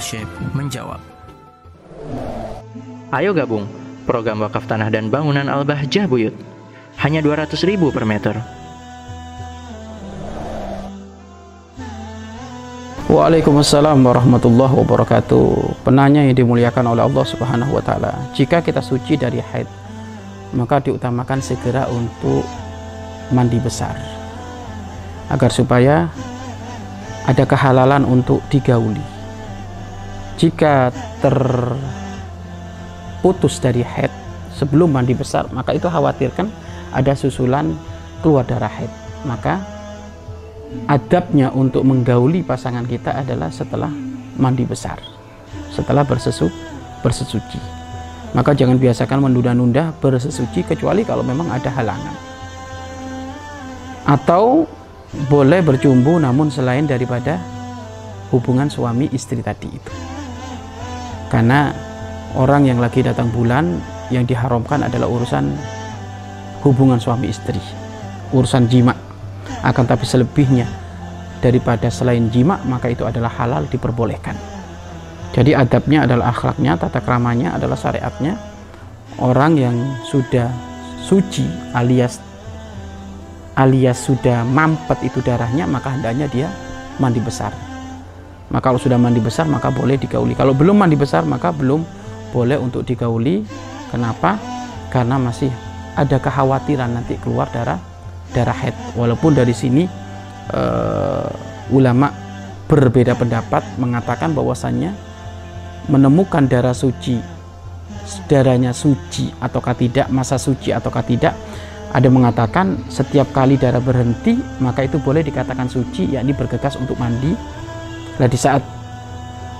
Syekh menjawab. Ayo gabung program wakaf tanah dan bangunan Al-Bahjah Buyut. Hanya 200 ribu per meter. Waalaikumsalam warahmatullahi wabarakatuh. Penanya yang dimuliakan oleh Allah Subhanahu wa taala. Jika kita suci dari haid, maka diutamakan segera untuk mandi besar. Agar supaya ada kehalalan untuk digauli. Jika terputus dari haid sebelum mandi besar, maka itu khawatirkan ada susulan keluar darah haid. Maka adabnya untuk menggauli pasangan kita adalah setelah mandi besar setelah bersesu bersesuci. Maka jangan biasakan menunda-nunda bersesuci kecuali kalau memang ada halangan. Atau boleh bercumbu namun selain daripada hubungan suami istri tadi itu karena orang yang lagi datang bulan yang diharamkan adalah urusan hubungan suami istri urusan jima akan tapi selebihnya daripada selain jima maka itu adalah halal diperbolehkan. Jadi adabnya adalah akhlaknya tata keramanya adalah syariatnya. Orang yang sudah suci alias alias sudah mampet itu darahnya maka hendaknya dia mandi besar maka kalau sudah mandi besar maka boleh digauli. Kalau belum mandi besar maka belum boleh untuk digauli. Kenapa? Karena masih ada kekhawatiran nanti keluar darah darah haid. Walaupun dari sini uh, ulama berbeda pendapat mengatakan bahwasannya menemukan darah suci darahnya suci ataukah tidak masa suci ataukah tidak ada mengatakan setiap kali darah berhenti maka itu boleh dikatakan suci yakni bergegas untuk mandi nah di saat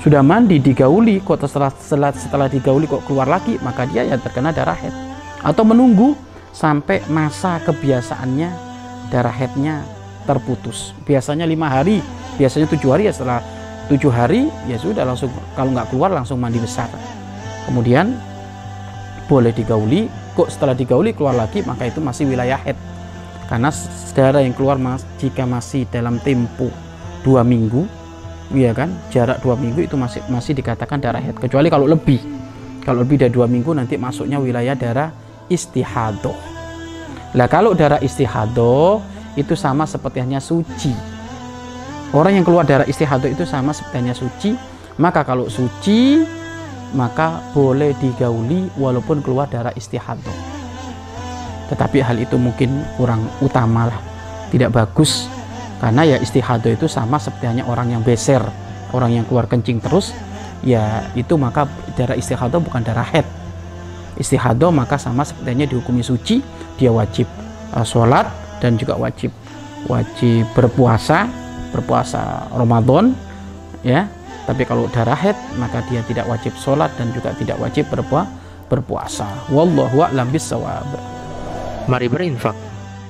sudah mandi digauli kok setelah, setelah setelah digauli kok keluar lagi maka dia yang terkena darah haid. Atau menunggu sampai masa kebiasaannya darah headnya terputus. Biasanya lima hari biasanya tujuh hari ya setelah tujuh hari ya sudah langsung kalau nggak keluar langsung mandi besar. Kemudian boleh digauli kok setelah digauli keluar lagi maka itu masih wilayah head karena darah yang keluar mas, jika masih dalam tempo dua minggu ya kan jarak dua minggu itu masih masih dikatakan darah head kecuali kalau lebih kalau lebih dari dua minggu nanti masuknya wilayah darah istihadoh. Lah kalau darah istihadoh itu sama seperti hanya suci. Orang yang keluar darah istihadoh itu sama seperti hanya suci. Maka kalau suci maka boleh digauli walaupun keluar darah istihadoh. Tetapi hal itu mungkin kurang utama lah, tidak bagus karena ya istihadoh itu sama seperti hanya orang yang beser, orang yang keluar kencing terus, ya itu maka darah istihadoh bukan darah head istihadah maka sama sepertinya dihukumi suci dia wajib uh, sholat dan juga wajib wajib berpuasa berpuasa Ramadan ya. Tapi kalau darah haid maka dia tidak wajib sholat dan juga tidak wajib berpuasa berpuasa. Wallahu a'lam bissawab. Mari berinfak